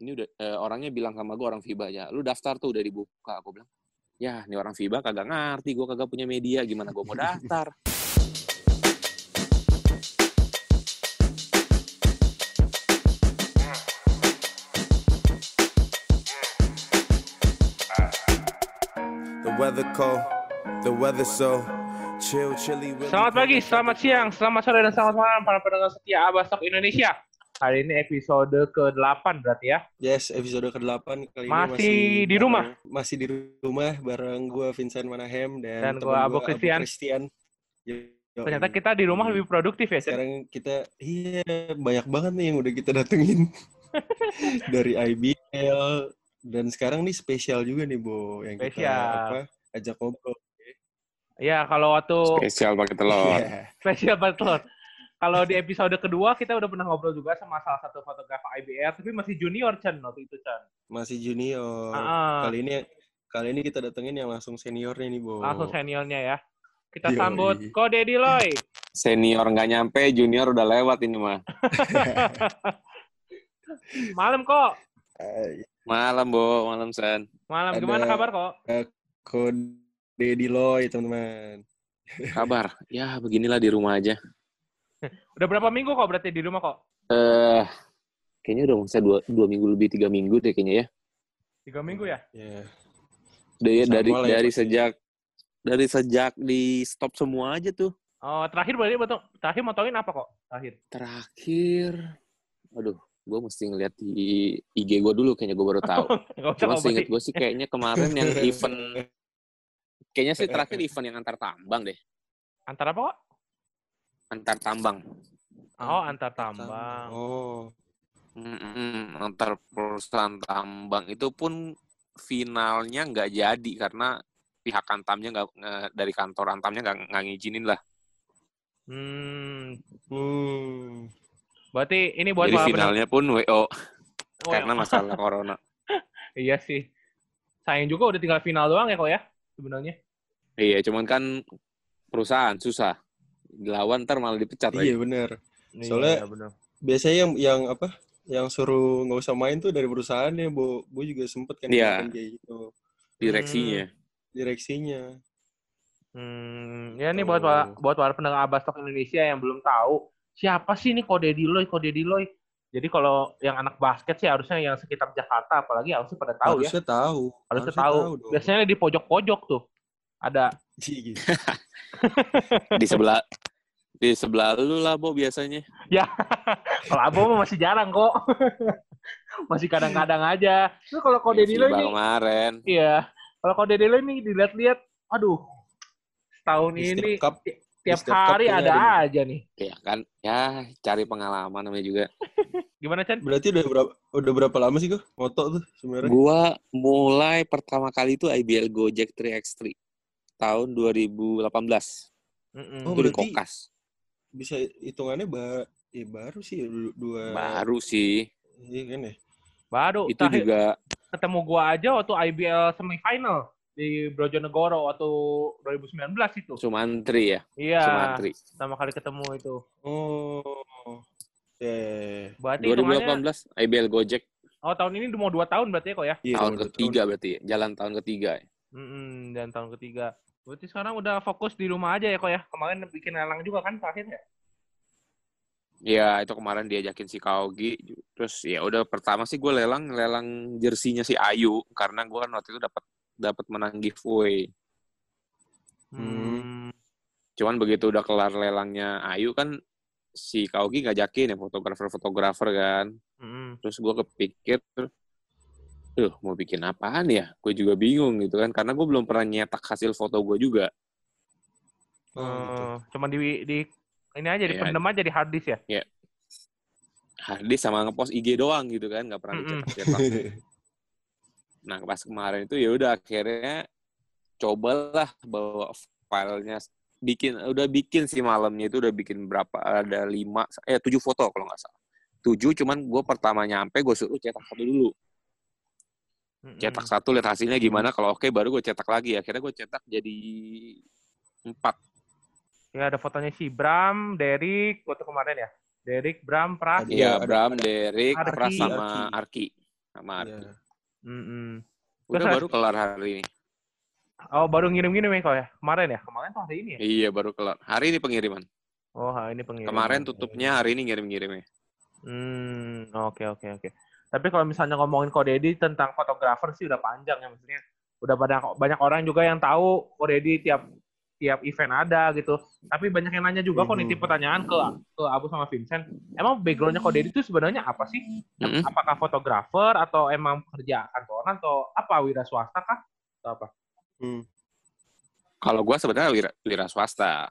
ini udah eh, orangnya bilang sama gue orang FIBA ya, lu daftar tuh udah dibuka. Gue bilang, ya ini orang FIBA kagak ngerti, gue kagak punya media, gimana gue mau daftar? The weather cold, the weather so chill, chilly. Selamat pagi, selamat siang, selamat sore, dan selamat malam para pendengar setia Abastok Indonesia. Hari ini episode ke-8 berarti ya. Yes, episode ke-8 kali Masih ini di rumah? bareng- masih di rumah bareng gua Vincent Manahem dan, Dan temen gua Abo gua Christian. Christian. Yo- yo- Ternyata kita di rumah lebih produktif ya, sekarang kita iya banyak banget nih yang udah kita datengin dari IBL dan sekarang nih spesial juga nih Bo yang kita Spesial. apa ajak ngobrol. Iya, kalau waktu Spesial pakai telur. Iya. spesial betul. Kalau di episode kedua kita udah pernah ngobrol juga sama salah satu fotografer IBR, tapi masih junior Chan waktu itu Chan. Masih junior. Ah, Kali ini kali ini kita datengin yang langsung seniornya nih Bo. langsung seniornya ya. Kita Yoi. sambut Ko Deddy Loy. Senior nggak nyampe, junior udah lewat ini mah. Malam kok. Eh, Malam, Bo. Malam, Sen. Malam Ada- gimana kabar kok? Kode Diloy teman-teman. Kabar? Ya, beginilah di rumah aja. Udah berapa minggu kok berarti di rumah kok? Eh, kayaknya udah saya dua, dua minggu lebih, tiga minggu deh kayaknya ya. Tiga minggu ya? Ya. Dari, Sama dari, lah ya, dari pasti. sejak dari sejak di stop semua aja tuh. Oh, terakhir berarti betul. Terakhir motongin apa kok? Terakhir. Terakhir, aduh, gue mesti ngeliat di IG gue dulu kayaknya gue baru tahu. Cuma seinget gue sih kayaknya kemarin yang event, kayaknya sih terakhir event yang antar tambang deh. Antara apa kok? Antar tambang. Oh, antar tambang. Oh. Mm-mm, antar perusahaan tambang itu pun finalnya nggak jadi karena pihak antamnya nggak dari kantor antamnya nggak nggak ngizinin lah. Hmm, Hmm. berarti ini buat jadi finalnya pun WO Oh, karena ya. masalah corona. Iya sih. Sayang juga udah tinggal final doang ya kok ya sebenarnya. Iya, cuman kan perusahaan susah. Dilawan ntar malah dipecat Iya lagi. benar. Soalnya- Iya, bener. Biasanya yang yang apa? Yang suruh nggak usah main tuh dari perusahaannya, Bu. Bu juga sempet kan Iya. kayak gitu. Direksinya. Direksinya. Hmm, ya nih Tuh. buat buat para pendengar Abastok Indonesia yang belum tahu siapa sih ini Kode Diloy, Kode Diloy. Jadi kalau yang anak basket sih harusnya yang sekitar Jakarta apalagi harusnya pada tahu ya. Harusnya tahu. Harusnya tahu. dong. Biasanya di pojok-pojok tuh ada Iya. Di sebelah di sebelah lu lah, Bo, biasanya. Ya, kalau Abo mah masih jarang kok. masih kadang-kadang aja. Itu kalau kode Dilo FIBA ini, kemarin. iya. Kalau kode Dilo ini dilihat-lihat, aduh, setahun Di ini cup, tiap hari ada ada aja nih. Ya kan, ya cari pengalaman namanya juga. Gimana Chan? Berarti udah berapa udah berapa lama sih kok moto tuh sebenarnya? Gua mulai pertama kali itu IBL Gojek 3x3 tahun 2018. Mm-mm. Oh, itu di Kokas. Bisa hitungannya ba ya baru sih du- dua Baru sih. Iya kan ya? Baru Itu terakhir juga ketemu gua aja waktu IBL semifinal di Brojonegoro waktu 2019 itu. Sumantri ya. Iya, Sumantri. pertama kali ketemu itu. Oh. Ya. ya, ya. Berarti hitungannya, 2018 IBL Gojek oh tahun ini udah mau dua tahun berarti ya kok ya? Iya, tahun udah ketiga berarti ya. Jalan tahun ketiga ya. Mm-mm, dan tahun ketiga. Berarti sekarang udah fokus di rumah aja ya kok ya? Kemarin bikin lelang juga kan terakhir ya? Ya itu kemarin diajakin si Kaogi. Terus ya udah pertama sih gue lelang lelang jersinya si Ayu karena gue kan waktu itu dapat dapat menang giveaway. Hmm. Cuman begitu udah kelar lelangnya Ayu kan si Kaogi ngajakin ya fotografer-fotografer kan. Mm-mm. Terus gue kepikir, tuh mau bikin apaan ya? Gue juga bingung gitu kan, karena gue belum pernah nyetak hasil foto gue juga. Oh, gitu. Eh, cuman di, di ini aja Iya. dipendem aja di hard disk ya? Harddisk sama ngepost IG doang gitu kan, nggak pernah Mm-mm. dicetak-cetak. Nah pas kemarin itu ya udah akhirnya cobalah bawa filenya bikin udah bikin sih malamnya itu udah bikin berapa ada lima eh tujuh foto kalau nggak salah tujuh cuman gue pertama nyampe gue suruh cetak satu dulu. Cetak satu lihat hasilnya gimana kalau oke baru gue cetak lagi akhirnya gue cetak jadi empat Ya ada fotonya si Bram, Derek, waktu kemarin ya? Derek, Bram, Pras. Iya Bram Derek Arki. Pras sama Arki sama Ardi. Iya. Mm-mm. Udah Terus, baru kelar hari ini. Oh baru ngirim-ngirim ya kok ya? Kemarin ya? Kemarin tuh hari ini ya? Iya baru kelar. Hari ini pengiriman. Oh hari ini pengiriman. Kemarin tutupnya, hari ini ngirim-ngirimnya. Hmm, oke oke oke. Tapi kalau misalnya ngomongin Ko Deddy tentang fotografer sih udah panjang ya maksudnya. Udah banyak banyak orang juga yang tahu Ko Deddy tiap tiap event ada gitu. Tapi banyak yang nanya juga kok Mhm. nitip pertanyaan ke ke Abu sama Vincent. Emang backgroundnya Ko Deddy itu sebenarnya apa sih? Mm-mm. Apakah fotografer atau emang kerja kantoran atau apa wira swasta kah? Atau apa? Hmm. Kalau gue sebenarnya wira, wira swasta.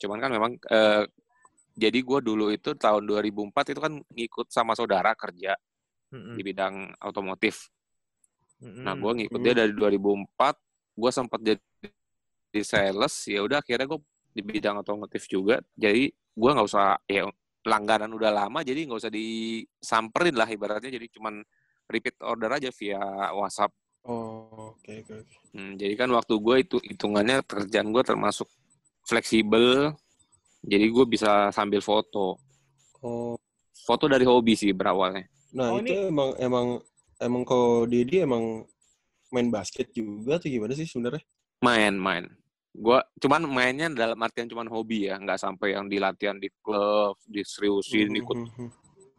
Cuman kan memang eh, jadi gue dulu itu tahun 2004 itu kan ngikut sama saudara kerja Di bidang otomotif. Mm-mm. Nah, gue ngikut dia dari 2004. Gue sempat jadi di sales. Ya udah akhirnya gue di bidang otomotif juga. Jadi gue nggak usah ya langganan udah lama. Jadi nggak usah disamperin lah ibaratnya. Jadi cuman repeat order aja via WhatsApp. Oh, oke oke oke. Hmm, jadi kan waktu gue itu hitungannya pekerjaan gue termasuk fleksibel. Jadi gue bisa sambil foto. Oh, Foto dari hobi sih berawalnya. Nah Oh, itu emang emang emang kok Dedi emang main basket juga tuh gimana sih sebenarnya? Main, main. Gua cuman mainnya dalam artian cuman hobi ya, nggak sampai yang di latihan di klub, diseriusin, Mhm, ikut mhm.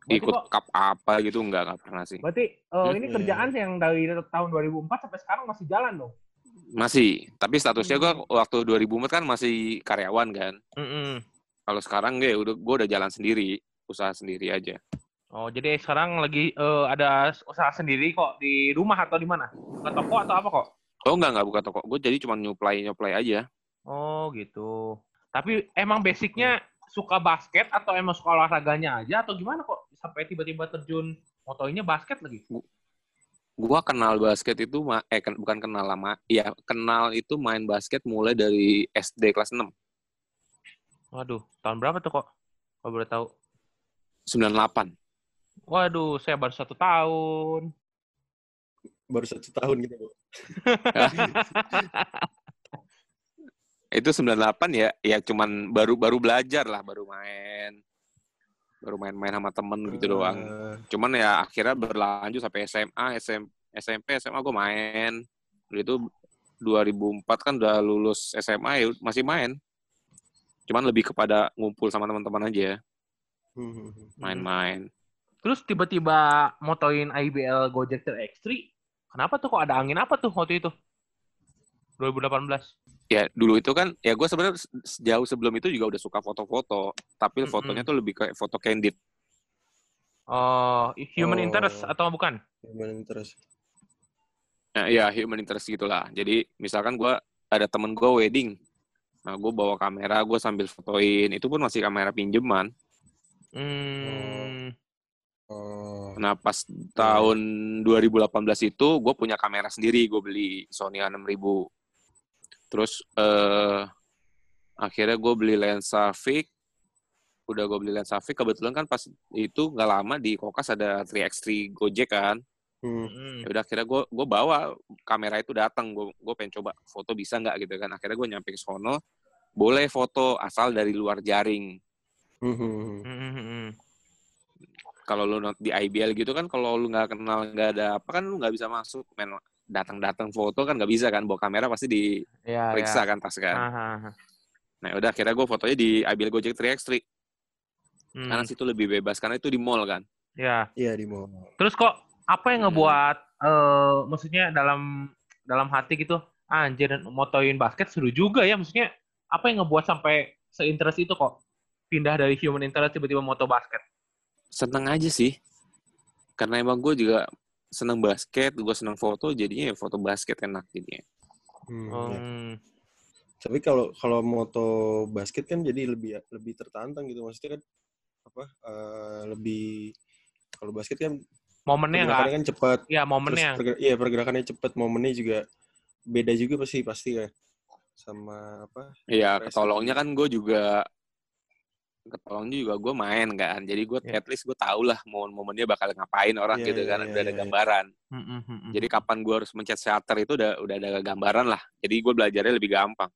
Berarti ikut kok- cup apa gitu nggak nggak pernah sih. Berarti Hmm, ini iya. kerjaan yang dari tahun 2004 sampai sekarang masih jalan dong? Masih, tapi statusnya gua Hmm. waktu 2004 kan masih karyawan kan. Kalau sekarang gue udah gua udah jalan sendiri, usaha sendiri aja. Oh, jadi sekarang lagi eh, ada usaha sendiri kok di rumah atau di mana? Ke toko atau apa kok? Oh enggak enggak buka toko. Gue jadi cuma nyuplai nyuplai aja. Oh, gitu. Tapi emang basicnya suka basket atau emang suka olahraganya aja atau gimana kok sampai tiba-tiba terjun motoinnya basket lagi? Gua kenal basket itu ma- eh ken- bukan kenal lama. Iya, kenal itu main basket mulai dari SD kelas 6. Waduh, tahun berapa tuh kok? Kalau boleh tahu. 98. Waduh, saya baru satu tahun. Baru satu tahun gitu, Bu. itu 98 ya ya cuman baru baru belajar lah baru main. Baru main-main sama temen gitu doang. Eh, cuman ya akhirnya berlanjut sampai SMA SM, SMP SMA gue main. Udah itu 2004 kan udah lulus SMA ya masih main. Cuman lebih kepada ngumpul sama teman-teman aja. Mhm. main-main Terus tiba-tiba motoin IBL Gojek Trail X3. Kenapa tuh kok ada angin apa tuh waktu itu? 2018. ya dulu itu kan ya gue sebenarnya se- sejauh sebelum itu juga udah suka foto-foto tapi Mm-mm. fotonya tuh lebih kayak foto candid Oh, human Oh. interest atau bukan? Gimana terus? Nah, ya human interest gitulah. Jadi misalkan gue ada temen gue wedding, nah gue bawa kamera, gue sambil fotoin. Itu pun masih kamera pinjeman. Hmm. Oh, Nah pas tahun 2018 itu gue punya kamera sendiri, gue beli Sony A6000. Terus eh akhirnya gue beli lensa fix. Udah gue beli lensa fix. Kebetulan kan pas itu nggak lama di Kokas ada 3x3 Gojek kan. hmm. Hmm. ya udah akhirnya gue gue bawa kamera itu datang gue gue pengen coba foto bisa nggak gitu kan akhirnya gue nyampe ke sono boleh foto asal dari luar jaring. Hmm, hmm, hmm. Kalau lu not- di IBL gitu kan kalau lu nggak kenal nggak ada apa kan lu nggak bisa masuk main datang-datang foto kan nggak bisa kan bawa kamera pasti Ya, diperiksa ya. kan tas kan Aha, nah udah akhirnya gue fotonya di IBL Gojek 3x3 Hmm. karena situ lebih bebas karena itu di mall kan Ya. Iya di mall. Terus kok apa yang Hmm. ngebuat eh maksudnya dalam dalam hati gitu, "Ah, anjir motoin basket seru juga ya maksudnya apa yang ngebuat sampai seinterest itu kok pindah dari human interest tiba-tiba moto basket? Seneng aja sih karena emang gue juga seneng basket gue seneng foto jadinya ya foto basket enak jadinya Hmm, Hmm. ya. Tapi kalau kalau moto basket kan jadi lebih lebih tertantang gitu maksudnya kan apa eh, lebih kalau basket kan Momennya pergerakannya nggak? kan cepat. Ya momennya. perger- iya pergerakannya cepat, momennya juga beda juga pasti pasti ya sama apa? Iya, ketolongnya kan gue juga ketolongnya juga gue main kan. Jadi gue Iya. at least gue tau lah momen-momennya bakal ngapain orang Iya, gitu iya, kan. iya, udah ada iya, iya. gambaran. Hmm, hmm, hmm, hmm. Jadi kapan gue harus mencet shutter itu udah udah ada gambaran lah. Jadi gue belajarnya lebih gampang.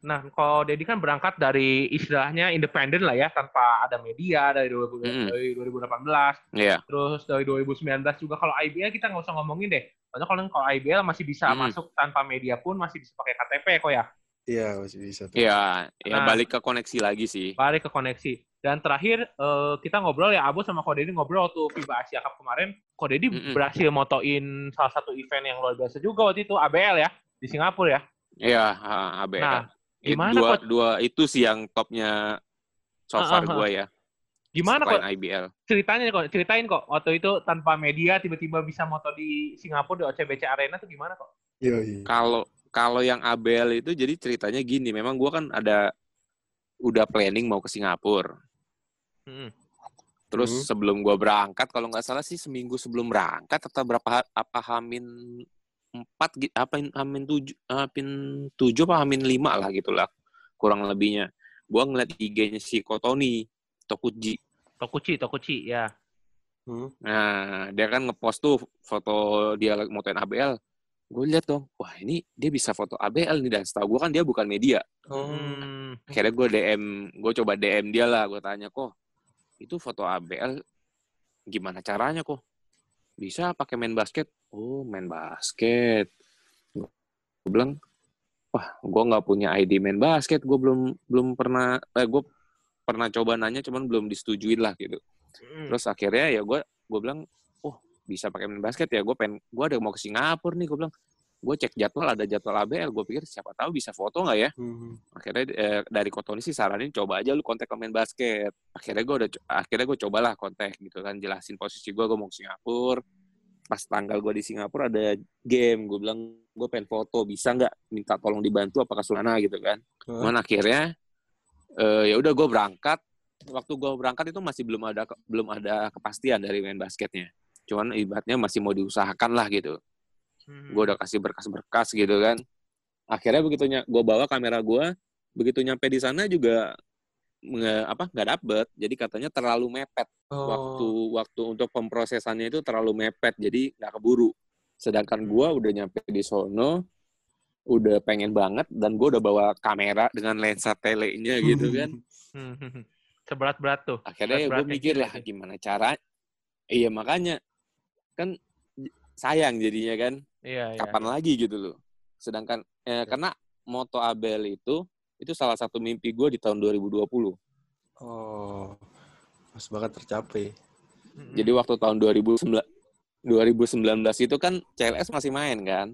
Nah, kalau Dedi kan berangkat dari istilahnya independen lah ya, tanpa ada media dari, 2000, Mm-mm. dari 2018. Iya. Terus dari 2019 juga kalau IBL kita nggak usah ngomongin deh. Soalnya kalau kalau IBL masih bisa Mm. masuk tanpa media pun masih bisa pakai KTP kok ya. Iya masih bisa tuh. Iya, ya Nah. balik ke koneksi lagi sih. Balik ke koneksi. Dan terakhir eh, kita ngobrol ya Abu sama Ko Dedi ngobrol waktu FIBA Asia Cup kemarin. Ko Dedi Mm-mm. berhasil motoin salah satu event yang luar biasa juga waktu itu ABL ya di Singapura ya. Iya, ABL. Nah, gimana, dua, Coach? dua itu sih yang topnya so Ah, far ah, ah. gue ya. Gimana kok IBL. ceritanya kok ceritain kok waktu itu tanpa media tiba-tiba bisa moto di Singapura di OCBC Arena tuh gimana kok? Iya iya. Kalau kalau yang ABL itu jadi ceritanya gini, memang gue kan ada udah planning mau ke Singapura. Mm-mm. Terus Hmm. sebelum gue berangkat, kalau nggak salah sih seminggu sebelum berangkat atau berapa apa hamin empat gitu, apa hamin tujuh, hamin tujuh apa hamin lima lah gitulah kurang lebihnya. Gue ngeliat IG-nya si Kotoni, Tokuji. Tokuchi, Tokuchi ya. Hmm. Nah, dia kan ngepost tuh foto dia motoin ABL. Gue lihat dong, wah ini dia bisa foto ABL nih dan setahu gue kan dia bukan media. Hmm. Akhirnya gue DM, gue coba DM dia lah, gue tanya kok itu foto ABL gimana caranya kok? Bisa pakai main basket? Oh main basket. Gue bilang, wah gue nggak punya ID main basket, gue belum belum pernah, eh, gue pernah coba nanya cuman belum disetujuin lah gitu. Mm. Terus akhirnya ya gue gue bilang, bisa pakai main basket ya, gue pengen gue ada mau ke Singapura nih, gue bilang, gue cek jadwal ada jadwal ABL, gue pikir siapa tahu bisa foto nggak ya? Hmm. akhirnya eh, dari Kotoni sih saranin coba aja lu kontak pemain basket. Akhirnya gue udah akhirnya gue cobalah kontak gitu kan jelasin posisi gue gue mau ke Singapura. Pas tanggal gue di Singapura ada game gue bilang gue pengen foto bisa nggak? Minta tolong dibantu apa ke Sulana gitu kan. Cuman akhirnya eh, ya udah gue berangkat. Waktu gue berangkat itu masih belum ada belum ada kepastian dari main basketnya cuman ibaratnya masih mau diusahakan lah gitu Hmm. gue udah kasih berkas-berkas gitu kan akhirnya begitu gue bawa kamera gue begitu nyampe di sana juga nge, apa nggak dapet jadi katanya terlalu mepet Oh. waktu waktu untuk pemprosesannya itu terlalu mepet jadi nggak keburu sedangkan gue udah nyampe di sono udah pengen banget dan gue udah bawa kamera dengan lensa telenya gitu kan Hmm, hmm, hmm. Seberat-berat tuh. akhirnya ya gue mikir gila lah gimana cara iya makanya kan sayang jadinya kan Iya, iya. kapan lagi gitu loh. Sedangkan eh, karena moto Abel itu itu salah satu mimpi gue di tahun 2020. Oh. Pas banget tercapai. Jadi waktu tahun 2019 2019 itu kan CLS masih main kan.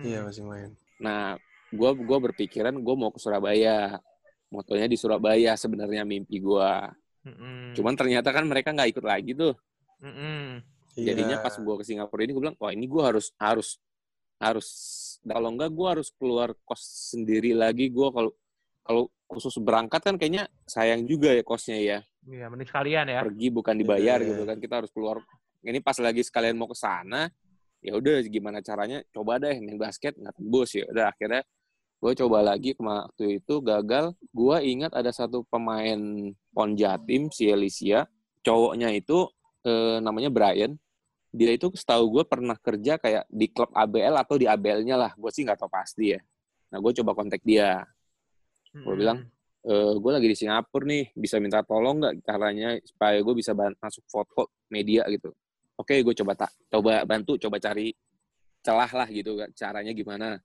Iya masih main. Nah, gue gua berpikiran gue mau ke Surabaya. Motonya di Surabaya sebenarnya mimpi gue. Cuman ternyata kan mereka nggak ikut lagi tuh. Mm-mm. Jadinya Iya. pas gue ke Singapura ini gue bilang, wah ini gue harus harus harus kalau enggak gue harus keluar kos sendiri lagi. Gue kalau kalau khusus berangkat kan kayaknya sayang juga ya kosnya ya. Iya, mending sekalian ya. Pergi bukan dibayar Iya. gitu kan. Kita harus keluar. Ini pas lagi sekalian mau ke sana, ya udah gimana caranya? Coba deh main basket nggak tembus ya. Udah akhirnya gue coba lagi waktu itu gagal. Gue ingat ada satu pemain Pon Jatim si Alicia, cowoknya itu eh, namanya Brian. Dia itu setahu gue pernah kerja kayak di klub ABL atau di ABL-nya lah. Gue sih nggak tahu pasti ya. Nah gue coba kontak dia. Gua bilang, eh gue lagi di Singapura nih, bisa minta tolong nggak caranya supaya gue bisa masuk foto media gitu. Oke, gue coba tak coba bantu, coba cari celah lah gitu, kan, caranya gimana.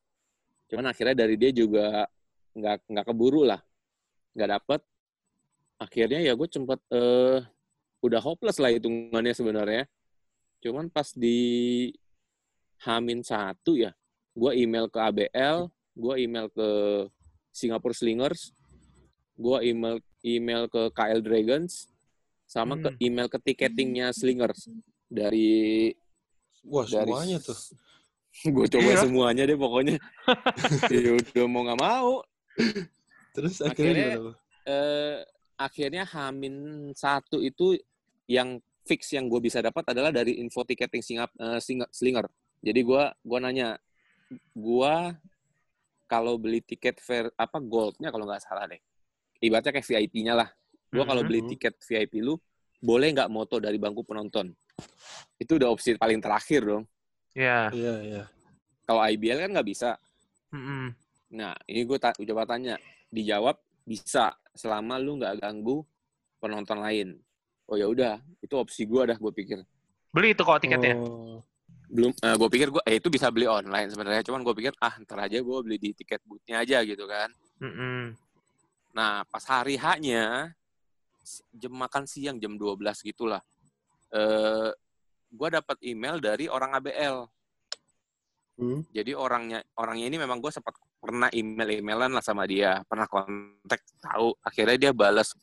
Cuman akhirnya dari dia juga nggak nggak keburu lah, nggak dapet. Akhirnya ya gue sempet eh udah hopeless lah hitungannya sebenarnya. Cuman pas di Hamin satu ya, gue email ke ABL, gue email ke Singapore Slingers, gue email email ke KL Dragons, sama ke Hmm. email ke ticketingnya Slingers dari Wah dari semuanya tuh. gue coba Iya. semuanya deh pokoknya. ya udah mau nggak mau. Terus akhirnya, Akhirnya-? Eh, akhirnya Hamin satu itu yang fix yang gue bisa dapat adalah dari info ticketing Singap, eh, Sing- Slinger. Jadi gue gua nanya, gue kalau beli tiket fair apa goldnya kalau nggak salah deh, ibaratnya kayak VIP-nya lah. Gue kalau Mhm. beli tiket VIP lu, boleh nggak moto dari bangku penonton? Itu udah opsi paling terakhir dong. Iya. Iya iya. Kalau IBL kan nggak bisa. Mm-mm. Nah, ini gue ta coba tanya, dijawab bisa selama lu nggak ganggu penonton lain oh ya udah itu opsi gue dah gue pikir Beli itu kok tiketnya. Oh. belum eh, gue pikir gue eh itu bisa beli online sebenarnya cuman gue pikir ah ntar aja gue beli di tiket boothnya aja gitu kan Mm-mm. nah pas hari haknya jam makan siang jam 12 gitulah eh gue dapat email dari orang ABL Hmm. jadi orangnya orangnya ini memang gue sempat pernah email emailan lah sama dia pernah kontak tahu. Akhirnya dia balas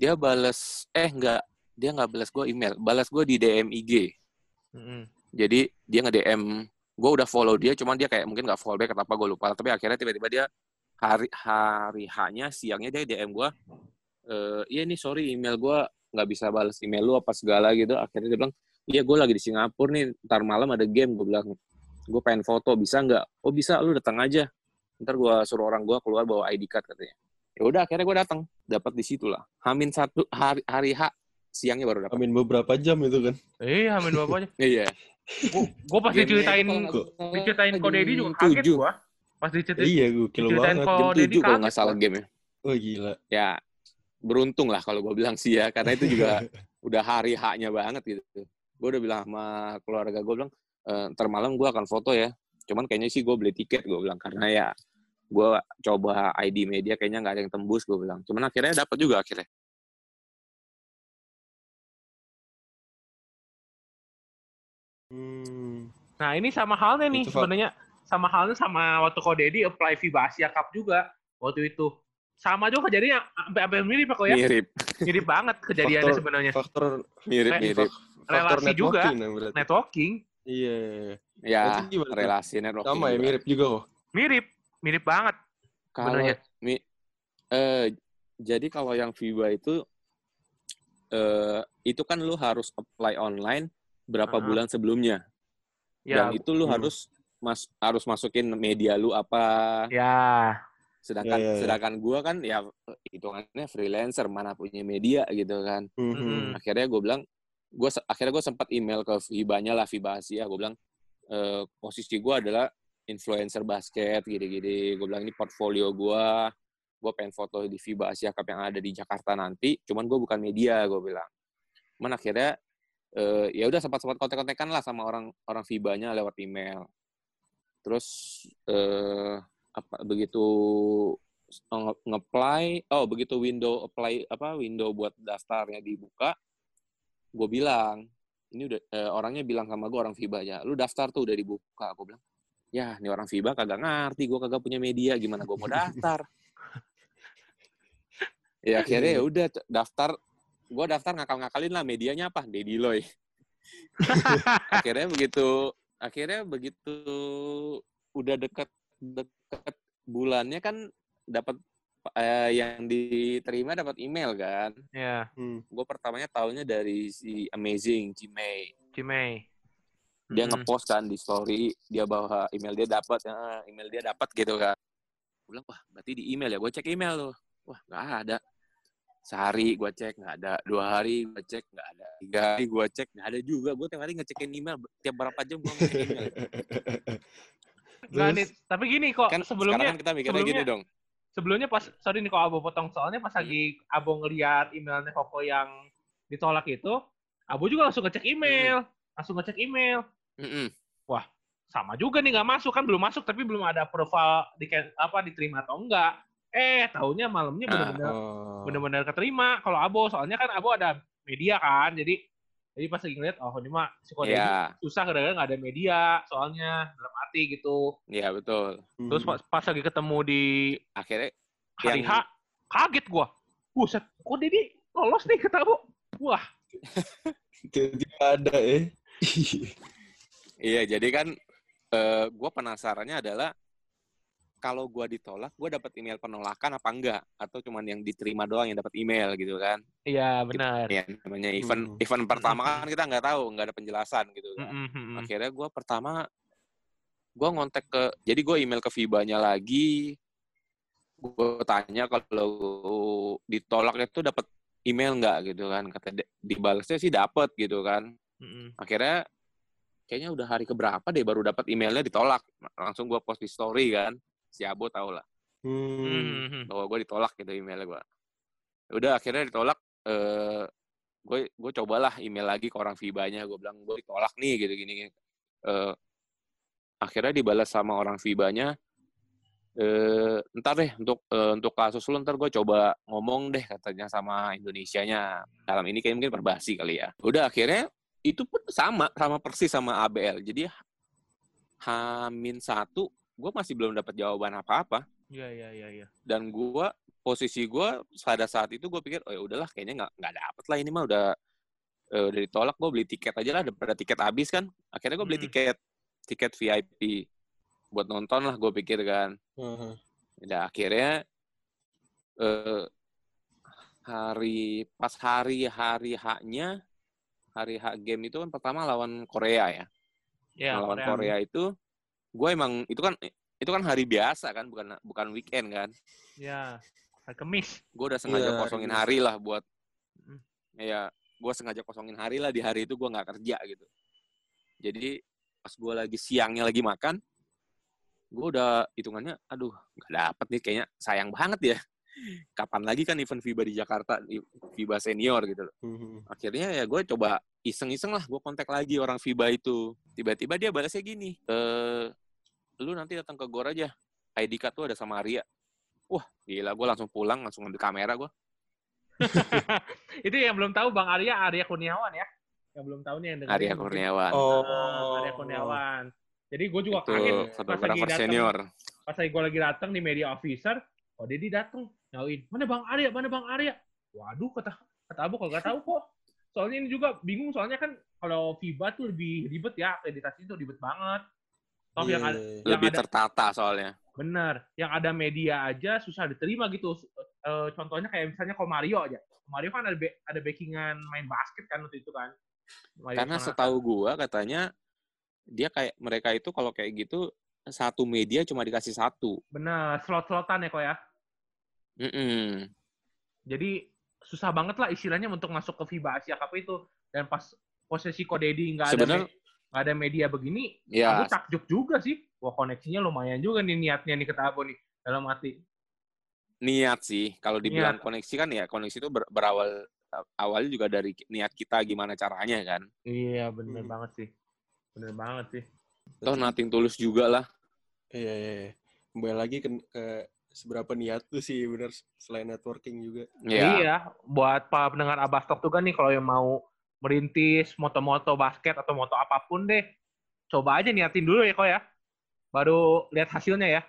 dia balas eh enggak dia nggak balas gue email balas gue di DM IG Mm-mm. jadi dia nge DM gue udah follow dia cuman dia kayak mungkin nggak follow back atau apa gue lupa. Tapi akhirnya tiba-tiba dia hari hari hanya siangnya dia DM gue eh iya nih sorry email gue nggak bisa balas email lu apa segala gitu. Akhirnya dia bilang iya gue lagi di Singapura nih ntar malam ada game gue bilang. Gue pengen foto bisa nggak? Oh bisa lu datang aja ntar gue suruh orang gue keluar bawa ID card katanya ya udah akhirnya gue datang dapat di situ lah hamin satu hari hari H siangnya baru dapat Amin beberapa jam itu kan. Iya, amin bapaknya. iya Gue pas diceritain diceritain jam Ko Deddy juga kaget tujuh. gua. Pas diceritain Iya, gokil Diceritain banget. jam tujuh kalau nggak salah game ya Oh gila. ya beruntung lah kalau gue bilang sih ya karena itu juga udah hari haknya banget gitu gue udah bilang sama keluarga gue bilang e, ntar malam gue akan foto ya cuman kayaknya sih gue beli tiket gue bilang karena ya gue coba ID media kayaknya nggak ada yang tembus gue bilang cuman akhirnya dapat juga akhirnya Hmm. Nah, ini sama halnya nih Itu, sebenarnya sama halnya sama waktu Ko Deddy apply FIBA Asia Cup juga waktu itu. Sama juga kejadiannya sampai sampai mirip kok ya. mirip Mirip banget kejadiannya Faktor- sebenarnya. Faktor mirip Kayak mirip faktor Relasi juga. networking nah, berarti. Networking Iya. ya gimana tuh? relasi networking Sama ya juga. mirip juga kok. mirip, mirip banget. Kalau mi- eh, jadi kalau yang FIBA itu eh itu kan lu harus apply online berapa Ah. bulan sebelumnya Ya, dan itu lu hmm. harus mas harus masukin media lu apa ya. sedangkan Ya, ya, ya. sedangkan gua kan ya hitungannya freelancer mana punya media gitu kan Mhm. Mm-mm. akhirnya gue bilang gua se- akhirnya gue sempat email ke FIBA-nya lah FIBA Asia gue bilang eh, posisi gue adalah influencer basket gini-gini. Gue bilang ini portfolio gue gue pengen foto di FIBA Asia Cup yang ada di Jakarta nanti cuman gue bukan media gue bilang. Cuman akhirnya eh, ya udah sempat sempat kontak-kontakan lah sama orang orang FIBA-nya lewat email. Terus eh, apa begitu nge- nge-apply oh begitu window apply apa window buat daftarnya dibuka gue bilang ini udah eh, orangnya bilang sama gue orang FIBA ya lu daftar tuh udah dibuka. Gue bilang ya ini orang FIBA kagak ngerti gue kagak punya media gimana gue mau daftar? Ya akhirnya ya udah t- daftar gue daftar ngakal-ngakalin lah medianya apa? Dedi Loy. Akhirnya begitu akhirnya begitu udah deket deket bulannya kan dapat eh, yang diterima dapat email kan? Ya, Hmm. gue pertamanya tahunya dari si Amazing Jimmy Cimei. Dia Mm-mm. ngepost kan di story dia bawa email dia dapat ya, email dia dapat gitu kan. Gue bilang wah berarti di email ya? Gue cek email tuh. Wah nggak ada. Sehari gue cek nggak ada dua hari gue cek nggak ada tiga hari gue cek nggak ada juga. Gue tiap hari ngecekin email tiap berapa jam gue ngecek email. Nih, tapi gini kok kan sebelumnya sekarang kan kita mikirnya gini sebelumnya- dong. sebelumnya pas sorry nih kalau Abo potong. Soalnya pas lagi Abo ngeliat emailnya Koko yang ditolak itu, Abo juga langsung ngecek email, langsung ngecek email. Mm-mm. Sama juga nih nggak masuk kan belum masuk tapi belum ada profile di apa diterima atau enggak. Eh, tahunya malamnya Ah. benar-benar Oh. benar-benar keterima kalau Abo soalnya kan Abo ada media kan jadi jadi pas lagi ngeliat oh ini mah si Kode ya susah gara-gara nggak ada media soalnya dalam arti gitu ya betul Hmm. terus pas, pas lagi ketemu di akhirnya hari Yang- H kaget gua buset kok Dedi lolos nih kata Abo wah tiba-tiba ada ya. Iya, jadi kan eh gue penasarannya adalah kalau gue ditolak, gue dapat email penolakan apa enggak? Atau cuman yang diterima doang yang dapat email gitu kan? iya benar Ya, namanya event Hmm. event pertama kan kita nggak tahu, nggak ada penjelasan gitu kan. Mm-mm. Akhirnya gue pertama gue ngontek ke, jadi gue email ke FIBA-nya lagi, gue tanya kalau ditolaknya tuh dapat email nggak gitu kan? Kata dibalasnya sih dapat gitu kan Mm-mm. akhirnya kayaknya udah hari keberapa deh baru dapat emailnya ditolak langsung gua post di story kan si Abo tau lah Hmm. Hmm. bahwa gue ditolak gitu emailnya gue. Udah akhirnya ditolak. Eh, gue gue cobalah email lagi ke orang FIBA-nya. Gue bilang gue ditolak nih gitu gini. gini. Eh, akhirnya dibalas sama orang FIBA-nya. Eh, ntar deh untuk eh, untuk kasus lu ntar gue coba ngomong deh katanya sama Indonesianya dalam ini kayak mungkin perbasi kali ya udah akhirnya itu pun sama sama persis sama ABL jadi Hamin satu gue masih belum dapat jawaban apa-apa Iya, iya, iya, iya. dan gua posisi gua pada saat itu gue pikir oh ya udahlah kayaknya nggak nggak dapet lah ini mah udah eh, udah ditolak gue beli tiket aja lah daripada tiket habis kan akhirnya gue beli Hmm. tiket tiket VIP buat nonton lah gue pikir kan Aha. dan akhirnya eh, hari pas hari hari haknya hari hak game itu kan pertama lawan Korea ya Iya, lawan Korea. Korea itu gue emang itu kan itu kan hari biasa kan bukan bukan weekend kan Iya. Hari Kemis. gue udah sengaja Iya, hari kosongin biasa. hari lah buat Mm. ya gue sengaja kosongin hari lah di hari itu gue nggak kerja gitu jadi pas gue lagi siangnya lagi makan gue udah hitungannya aduh nggak dapet nih kayaknya sayang banget ya kapan lagi kan event FIBA di Jakarta di FIBA senior gitu loh Mhm. akhirnya ya gue coba iseng-iseng lah gue kontak lagi orang FIBA itu tiba-tiba dia balasnya gini eh lu nanti datang ke Gor aja ID card tuh ada sama Arya wah gila gue langsung pulang langsung ambil kamera gue itu yang belum tahu Bang Arya, Arya Kurniawan ya. Yang belum tahu nih yang dengerin. Arya. Kurniawan Oh. Ah, Arya Kurniawan. Jadi gue juga itu kaget pas lagi datang. senior Pas lagi gue lagi datang di media officer, oh Dedi datang nyauin, mana Bang Arya, mana Bang Arya. Waduh kata kata Abu kalau nggak tahu kok. Soalnya ini juga bingung soalnya kan kalau FIBA tuh lebih ribet ya, akreditasi itu ribet banget. Toh yang Iya, ada iya, iya. yang lebih ada- tertata soalnya Bener, yang ada media aja susah diterima gitu. Eh, contohnya kayak misalnya kalau Mario aja. Mario kan ada be- ada backingan main basket kan waktu itu kan. Mario karena setahu gua katanya dia kayak mereka itu kalau kayak gitu satu media cuma dikasih satu bener slot-slotan ya kok ya. Mm-mm. Jadi susah banget lah istilahnya untuk masuk ke FIBA Asia Cup itu. Dan pas posisi Kodedi nggak ada nggak ada media begini, ya aku takjub juga sih. Wah koneksinya lumayan juga nih niatnya nih kata Abo nih dalam hati. niat sih kalau dibilang koneksi kan ya koneksi itu ber- berawal awalnya juga dari niat kita gimana caranya kan Iya bener Hmm. banget sih. Bener banget sih. toh nothing tulus juga lah Iya, iya, iya. Kembali lagi ke, ke seberapa niat tuh sih bener selain networking juga. ya Iya, buat para pendengar Abastok juga nih kalau yang mau merintis moto-moto basket atau moto apa pun deh, coba aja niatin dulu ya kok ya. Baru lihat hasilnya ya.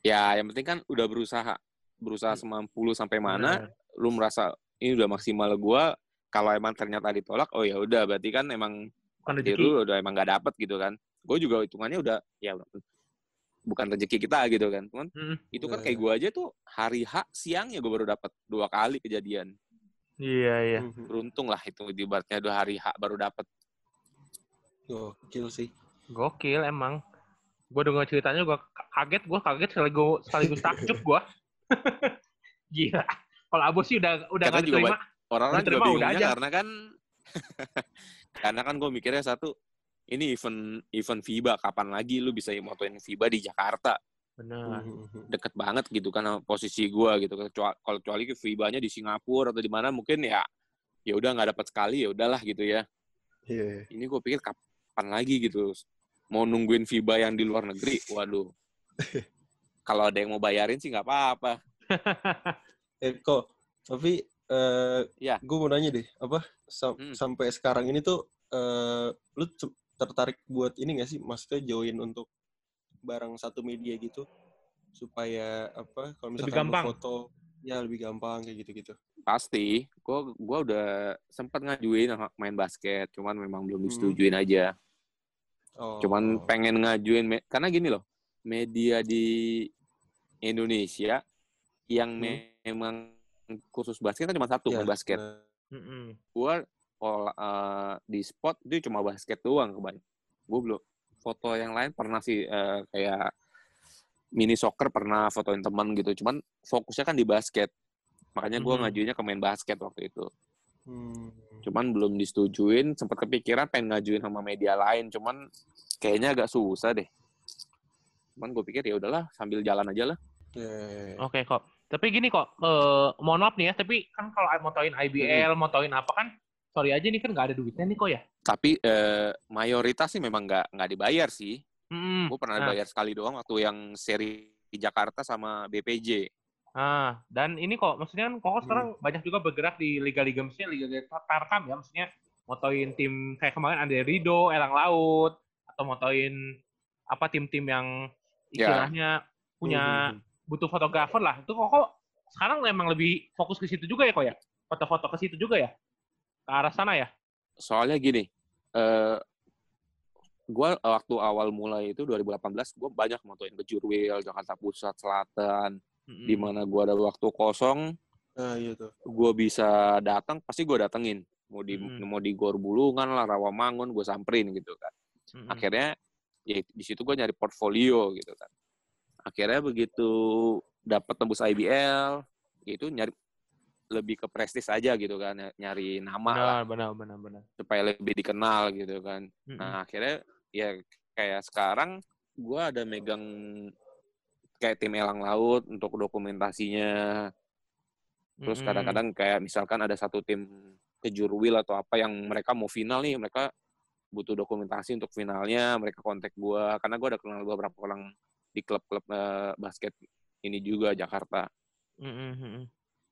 ya yang penting kan udah berusaha berusaha semampu lu sampai mana Bener. lu merasa ini udah maksimal gua kalau emang ternyata ditolak oh ya udah berarti kan emang Bukan ya rezeki. lu udah emang gak dapet gitu kan gue juga hitungannya udah ya bukan rezeki kita gitu kan cuman Mm, itu kan Nah. kayak gue aja tuh hari H siangnya gue baru dapat dua kali kejadian Iya, iya. Mhm. beruntung lah itu di ibaratnya dua hari H baru dapat Gokil sih. Gokil emang. Gue denger ceritanya gue kaget, gue kaget sekaligus, sekaligus takjub gue. Gila. Kalau Abu sih udah udah nggak juga diterima. orang-orang juga udah aja. karena kan karena kan gue mikirnya satu ini event event FIBA kapan lagi lu bisa motoin FIBA di Jakarta Benar. Mhm. deket banget gitu kan sama posisi gue gitu Kecua- kalau kecuali ke FIBA-nya di Singapura atau di mana mungkin ya ya udah nggak dapat sekali ya udahlah gitu ya Iya. ini gue pikir kapan lagi gitu mau nungguin FIBA yang di luar negeri waduh kalau ada yang mau bayarin sih nggak apa-apa Eh kok, tapi eh Ya. gue mau nanya deh, apa sam- Hmm. sampai sekarang ini tuh eh lu tertarik buat ini gak sih? Maksudnya join untuk barang satu media gitu supaya apa? Kalau Lebih misalkan lu gampang. foto, ya lebih gampang kayak gitu-gitu. pasti gue gua udah sempat ngajuin sama main basket cuman memang belum Hmm. disetujuin aja Oh. cuman pengen ngajuin karena gini loh media di Indonesia yang Hmm. memang khusus basket kan cuma satu Iya, main basket benar. Mm-mm. gue pola eh, di spot itu cuma basket doang kebanyakan gue belum foto yang lain pernah sih eh, kayak mini soccer pernah fotoin teman gitu cuman fokusnya kan di basket makanya gue Mhm. ngajuinnya ke main basket waktu itu Hmm. cuman belum disetujuin sempat kepikiran pengen ngajuin sama media lain cuman kayaknya agak susah deh cuman gue pikir ya udahlah sambil jalan aja lah Ya, ya, ya. Oke kok. Tapi gini kok, eh, mohon maaf nih ya, tapi kan kalau motoin IBL, motoin apa kan, sorry aja nih kan nggak ada duitnya nih kok ya. Tapi eh, mayoritas sih memang nggak nggak dibayar sih. Mm-mm. Gue pernah Nah. bayar sekali doang waktu yang seri di Jakarta sama BPJ. Ah, dan ini kok, maksudnya kan kok sekarang banyak juga bergerak di liga-liga misalnya liga-liga tarkam ya, maksudnya motoin tim kayak kemarin ada Rido, Elang Laut, atau motoin apa tim-tim yang Ya. istilahnya punya Hmm, butuh fotografer lah. Itu kok kok sekarang emang lebih fokus ke situ juga ya kok ya? Foto-foto ke situ juga ya? Ke arah sana ya? Soalnya gini, eh gue waktu awal mulai itu 2018 gue banyak motoin ke Jurwil, Jakarta Pusat, Selatan, Mm-mm. di mana gue ada waktu kosong, Nah, iya tuh. gue bisa datang pasti gue datengin mau di Mm. mau di Gor Bulungan lah Rawamangun gue samperin gitu kan Mm-mm. akhirnya ya di situ gue nyari portfolio gitu kan akhirnya begitu dapat tembus IBL ya itu nyari lebih ke prestis aja gitu kan ny- nyari nama lah benar, benar, benar, benar. supaya lebih dikenal gitu kan Mm-mm. nah akhirnya ya kayak sekarang gue ada megang kayak tim elang laut untuk dokumentasinya Terus Mm-mm. kadang-kadang kayak misalkan ada satu tim ke Jurwil atau apa yang mereka mau final nih, mereka butuh dokumentasi untuk finalnya, mereka kontak gua karena gua ada kenal beberapa orang di klub-klub eh, basket ini juga Jakarta. Mm-mm.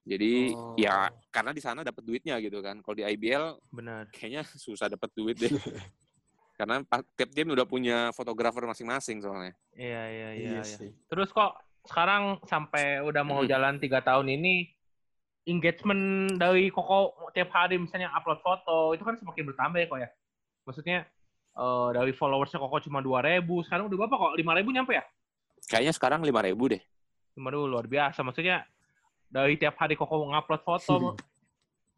Jadi Oh. ya karena di sana dapat duitnya gitu kan. Kalau di IBL benar. kayaknya susah dapat duit deh. karena tiap tim udah punya fotografer masing-masing soalnya. Iya, iya, iya. Iya iya. Terus kok sekarang sampai udah mau Mm. jalan tiga tahun ini engagement dari Koko tiap hari misalnya upload foto itu kan semakin bertambah ya kok ya. Maksudnya eh, dari followersnya Koko cuma 2000, sekarang udah berapa kok? 5000 nyampe ya? Kayaknya sekarang 5000 deh. 5000 luar biasa. Maksudnya dari tiap hari Koko ngupload foto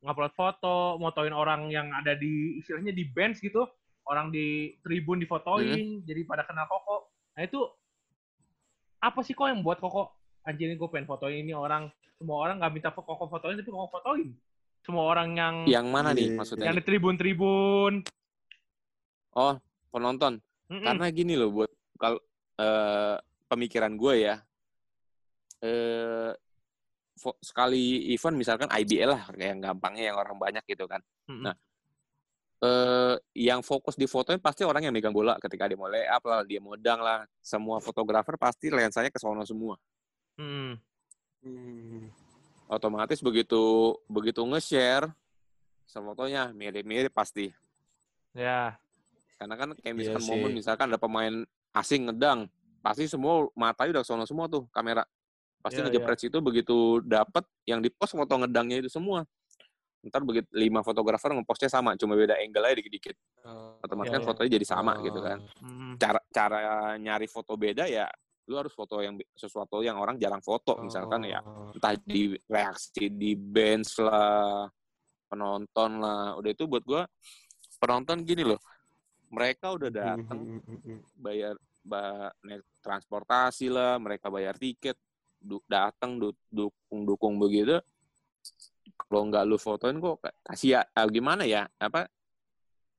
ngupload foto, motoin orang yang ada di istilahnya di bench gitu, orang di tribun difotoin, jadi pada kenal Koko. Nah itu apa sih kok yang buat Koko anjir gue pengen fotoin ini orang semua orang nggak minta Koko fotoin tapi Koko fotoin. Semua orang yang Yang mana nih Iya. maksudnya? yang di tribun-tribun. Oh, penonton. Mm-mm. Karena gini loh buat kalau eh, pemikiran gue ya eh fo- sekali event misalkan IBL lah yang gampangnya yang orang banyak gitu kan. Mm-mm. Nah, eh yang fokus di fotonya pasti orang yang megang bola ketika dia mau lay up lah, dia mau dang lah. Semua fotografer pasti lensanya ke sono semua. Mm-mm. Hmm. Otomatis begitu begitu nge-share fotonya mirip-mirip pasti. Ya. Karena kan kayak misalkan sih. momen misalkan ada pemain asing ngedang, pasti semua matanya udah sono semua tuh kamera. Pasti Iya, ngejepret situ begitu dapet yang di-post foto ngedangnya itu semua. Ntar begitu lima fotografer ngepostnya sama, cuma beda angle aja dikit-dikit. Otomatis Iya, kan iya. fotonya jadi sama gitu kan. Mm-mm. Cara cara nyari foto beda ya lu harus foto yang sesuatu yang orang jarang foto misalkan ya Oh. entah di reaksi di bench lah penonton lah udah itu buat gua penonton gini loh mereka udah datang Hmm, hmm, hmm, bayar ba, naik transportasi lah, mereka bayar tiket, datang du, dukung dukung begitu. Kalau nggak lu fotoin kok ka- kasih ya ah, gimana ya apa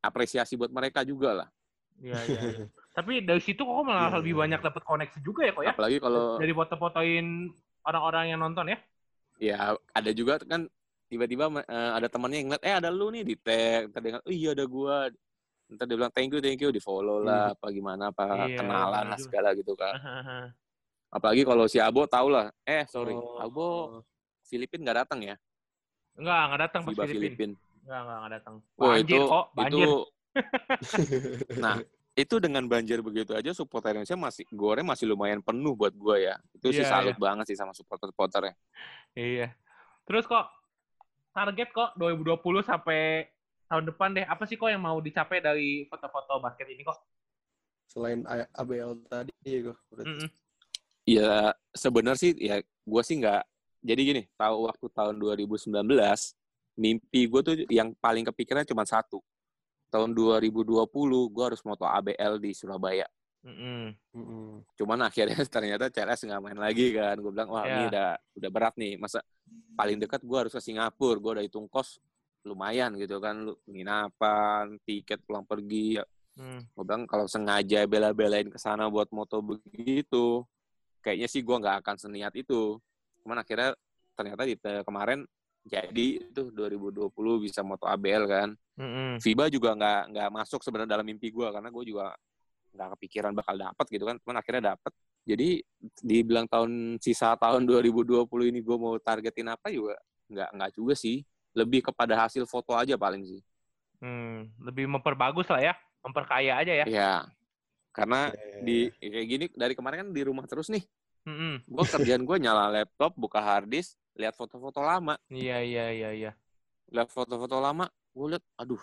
apresiasi buat mereka juga lah. Iya, iya, iya. Tapi dari situ kok malah Iya, lebih iya, banyak dapat koneksi juga ya kok ya? Apalagi kalau Dari foto-fotoin orang-orang yang nonton ya? ya ada juga kan tiba-tiba eh, ada temannya yang ngeliat eh ada lu nih di tag, ngeliat, oh iya ada gua. Ntar dia bilang thank you thank you di follow lah apa gimana apa Iya, kenalan iya lah segala gitu kan. Apalagi kalau si Abo tau lah, eh sorry, Oh. Abo Filipin nggak datang ya, Enggak, enggak datang pas Filipin. Filipin. Enggak, enggak, enggak datang. Wah, Banjir itu, kok, banjir. itu nah itu dengan banjir begitu aja supporter Indonesia masih goreng masih lumayan penuh buat gua ya itu sih Iya, salut banget sih sama supporter supporternya Iya. Terus kok target kok 2020 sampai tahun depan deh. Apa sih kok yang mau dicapai dari foto-foto basket ini kok? Selain ABL tadi ya kok. berarti. Mm-mm. Ya sebenarnya sih ya gua sih nggak jadi gini tahu waktu tahun 2019 mimpi gue tuh yang paling kepikiran cuma satu tahun 2020 gua harus moto ABL di Surabaya Mm-mm. Mm-mm. cuman akhirnya ternyata CLS nggak main lagi kan gue bilang wah ini Ya. udah udah berat nih masa paling dekat gue harus ke Singapura gue udah hitung kos lumayan gitu kan lu penginapan tiket pulang pergi Hmm. gue bilang kalau sengaja bela-belain ke sana buat moto begitu kayaknya sih gue nggak akan seniat itu. Cuman akhirnya ternyata di te- kemarin jadi itu 2020 bisa moto ABL kan. Mm-mm. FIBA juga nggak nggak masuk sebenarnya dalam mimpi gue karena gue juga nggak kepikiran bakal dapat gitu kan. Cuman akhirnya dapat. Jadi dibilang tahun sisa tahun 2020 ini gue mau targetin apa juga nggak nggak juga sih. Lebih kepada hasil foto aja paling sih. Hmm, lebih memperbagus lah ya, memperkaya aja ya. Ya. Karena Iya, di kayak gini dari kemarin kan di rumah terus nih. Mm-mm. Gue kerjaan gue nyala laptop, buka harddisk, lihat foto-foto lama. Iya iya iya iya. Lihat foto-foto lama, gue lihat, aduh,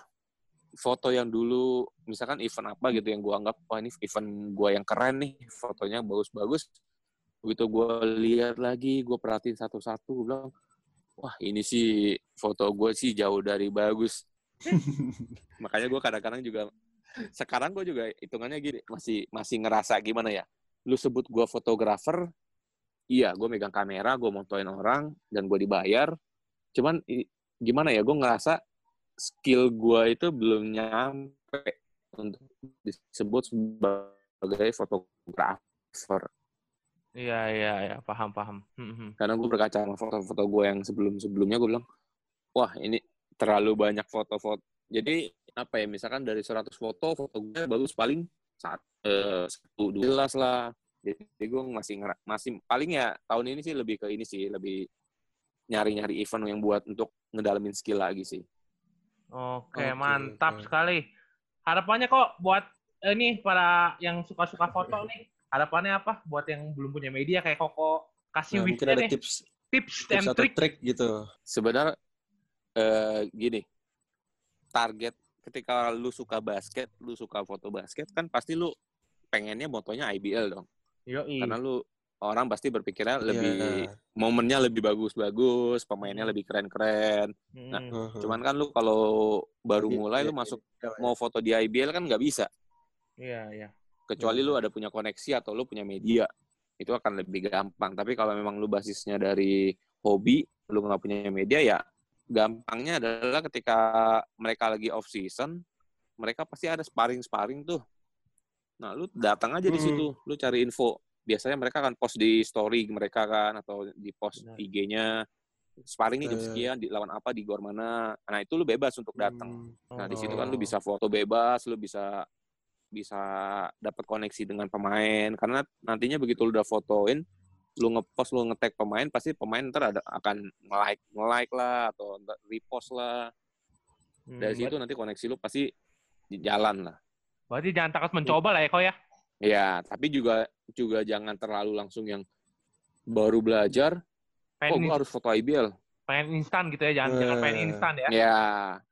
foto yang dulu, misalkan event apa gitu yang gue anggap, wah ini event gue yang keren nih, fotonya bagus-bagus. Begitu gue lihat lagi, gue perhatiin satu-satu, gue bilang, wah ini sih foto gue sih jauh dari bagus. Makanya gue kadang-kadang juga, sekarang gue juga hitungannya gini, masih masih ngerasa gimana ya, lu sebut gue fotografer, iya gue megang kamera, gue motoin orang, dan gue dibayar. Cuman gimana ya, gue ngerasa skill gue itu belum nyampe untuk disebut sebagai fotografer. Iya iya iya, paham paham. Mm-mm. Karena gue berkaca sama foto-foto gue yang sebelum-sebelumnya, gue bilang, wah ini terlalu banyak foto-foto. Jadi apa ya, misalkan dari 100 foto, foto gue bagus paling saat eh, satu dua belas lah. Jadi gue masih ngera- masih paling ya tahun ini sih lebih ke ini sih, lebih nyari-nyari event yang buat untuk ngedalamin skill lagi sih. Oke, Oke, mantap oke. sekali. Harapannya kok buat eh, ini para yang suka-suka foto nih, harapannya apa buat yang belum punya media kayak Koko kasih Nah, mungkin ada deh, tips tips, tips and atau trick. trik gitu. Sebenarnya eh, gini, target ketika lu suka basket, lu suka foto basket kan pasti lu pengennya motonya IBL dong. Yoi. Karena lu orang pasti berpikirnya lebih Iya. momennya lebih bagus-bagus, pemainnya lebih keren-keren. Nah, Mm. Heeh. Cuman kan lu kalau baru mulai lu iya, masuk iya, iya. mau foto di IBL kan nggak bisa. Iya iya. Kecuali Iya. lu ada punya koneksi atau lu punya media. Itu akan lebih gampang. Tapi kalau memang lu basisnya dari hobi, lu nggak punya media ya gampangnya adalah ketika mereka lagi off season, mereka pasti ada sparring-sparring tuh. Nah, lu datang aja di Hmm. situ, lu cari info. Biasanya mereka akan post di story mereka kan atau di post. IG-nya. Sparringnya jam Eh. sekian, di lawan apa, di gor mana. Nah, itu lu bebas untuk datang. Hmm. Nah, di situ kan lu Oh. bisa foto bebas, lu bisa bisa dapat koneksi dengan pemain karena nantinya begitu lu udah fotoin, lu ngepost, lu nge-tag pemain, pasti pemain ntar ada akan nge-like, nge-like lah atau repost lah. Dari Hmm, situ nanti koneksi lu pasti di jalan lah. Berarti jangan takut mencoba lah ya kok ya. Ya, tapi juga juga jangan terlalu langsung yang baru belajar, oh Pengen, gua harus foto IBL. pengen instan gitu ya, jangan jangan pengen Eh. instan ya. Ya,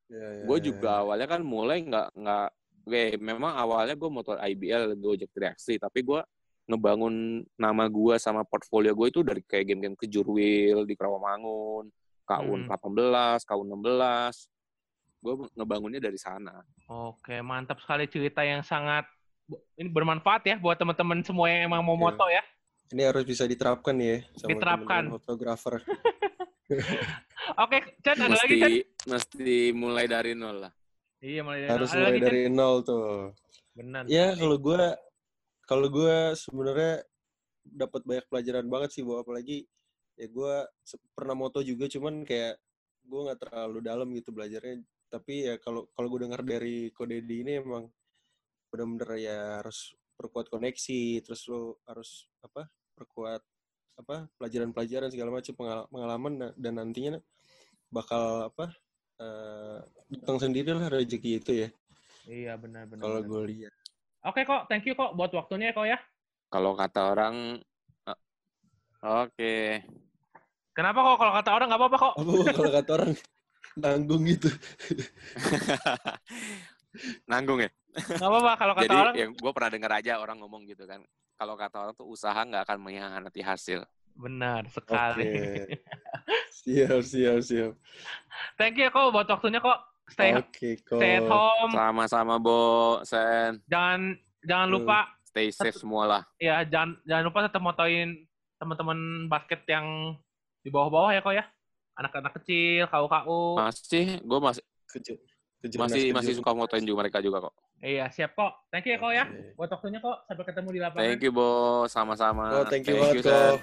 Iya, iya, gue iya, juga awalnya kan mulai nggak nggak Oke, memang awalnya gue motor IBL Gojek Reaksi, tapi gue ngebangun nama gue sama portfolio gue itu dari kayak game-game kejurwil di Rawamangun, KUN Hmm. 18, KUN 16. Gue ngebangunnya dari sana. Oke, mantap sekali cerita yang sangat ini bermanfaat ya buat teman-teman semua yang emang mau Iya. moto ya. Ini harus bisa diterapkan ya sama Diterapkan. teman-teman fotografer. Oke, Chan ada lagi Chan? Mesti mesti mulai dari nol lah. Iya, mulai dari harus ada mulai lagi, Chan? dari nol tuh. Benar. Ya kalau gue kalau gue sebenarnya dapat banyak pelajaran banget sih bahwa apalagi ya gue pernah moto juga cuman kayak gue nggak terlalu dalam gitu belajarnya. Tapi ya kalau kalau gue dengar dari kode di ini emang benar-benar ya harus perkuat koneksi terus lo harus apa perkuat apa pelajaran-pelajaran segala macam pengal- pengalaman na- dan nantinya bakal apa eh datang sendiri lah rezeki itu ya. Iya, benar benar. kalau gue lihat Oke kok, thank you kok buat waktunya kok ya. Kalau kata orang, eh, oke. Kenapa kok kalau kata orang nggak apa-apa kok? apa kalau kata orang nanggung gitu Nanggung ya. Nggak apa-apa kalau kata Jadi orang. yang gue pernah dengar aja orang ngomong gitu kan. Kalau kata orang tuh usaha nggak akan mengkhianati hasil. Benar oke sekali. siap siap siap Thank you kok buat waktunya kok. Stay oke kok stay at home. Sama-sama, Bo, Sen. Jangan jangan lupa Stay safe semua lah. ya jangan jangan lupa tetap motoin teman-teman basket yang di bawah-bawah ya kok ya. Anak-anak kecil, KU-KU. Masih, gue masih Kecil. Kejurnas- Masih masih kejurnas. suka motoin juga mereka juga kok. Iya, siap kok. Thank you ya kok ya. Buat waktunya kok. Sampai ketemu di lapangan. Thank you, Bos. Sama-sama. Oh, thank you. Check it out.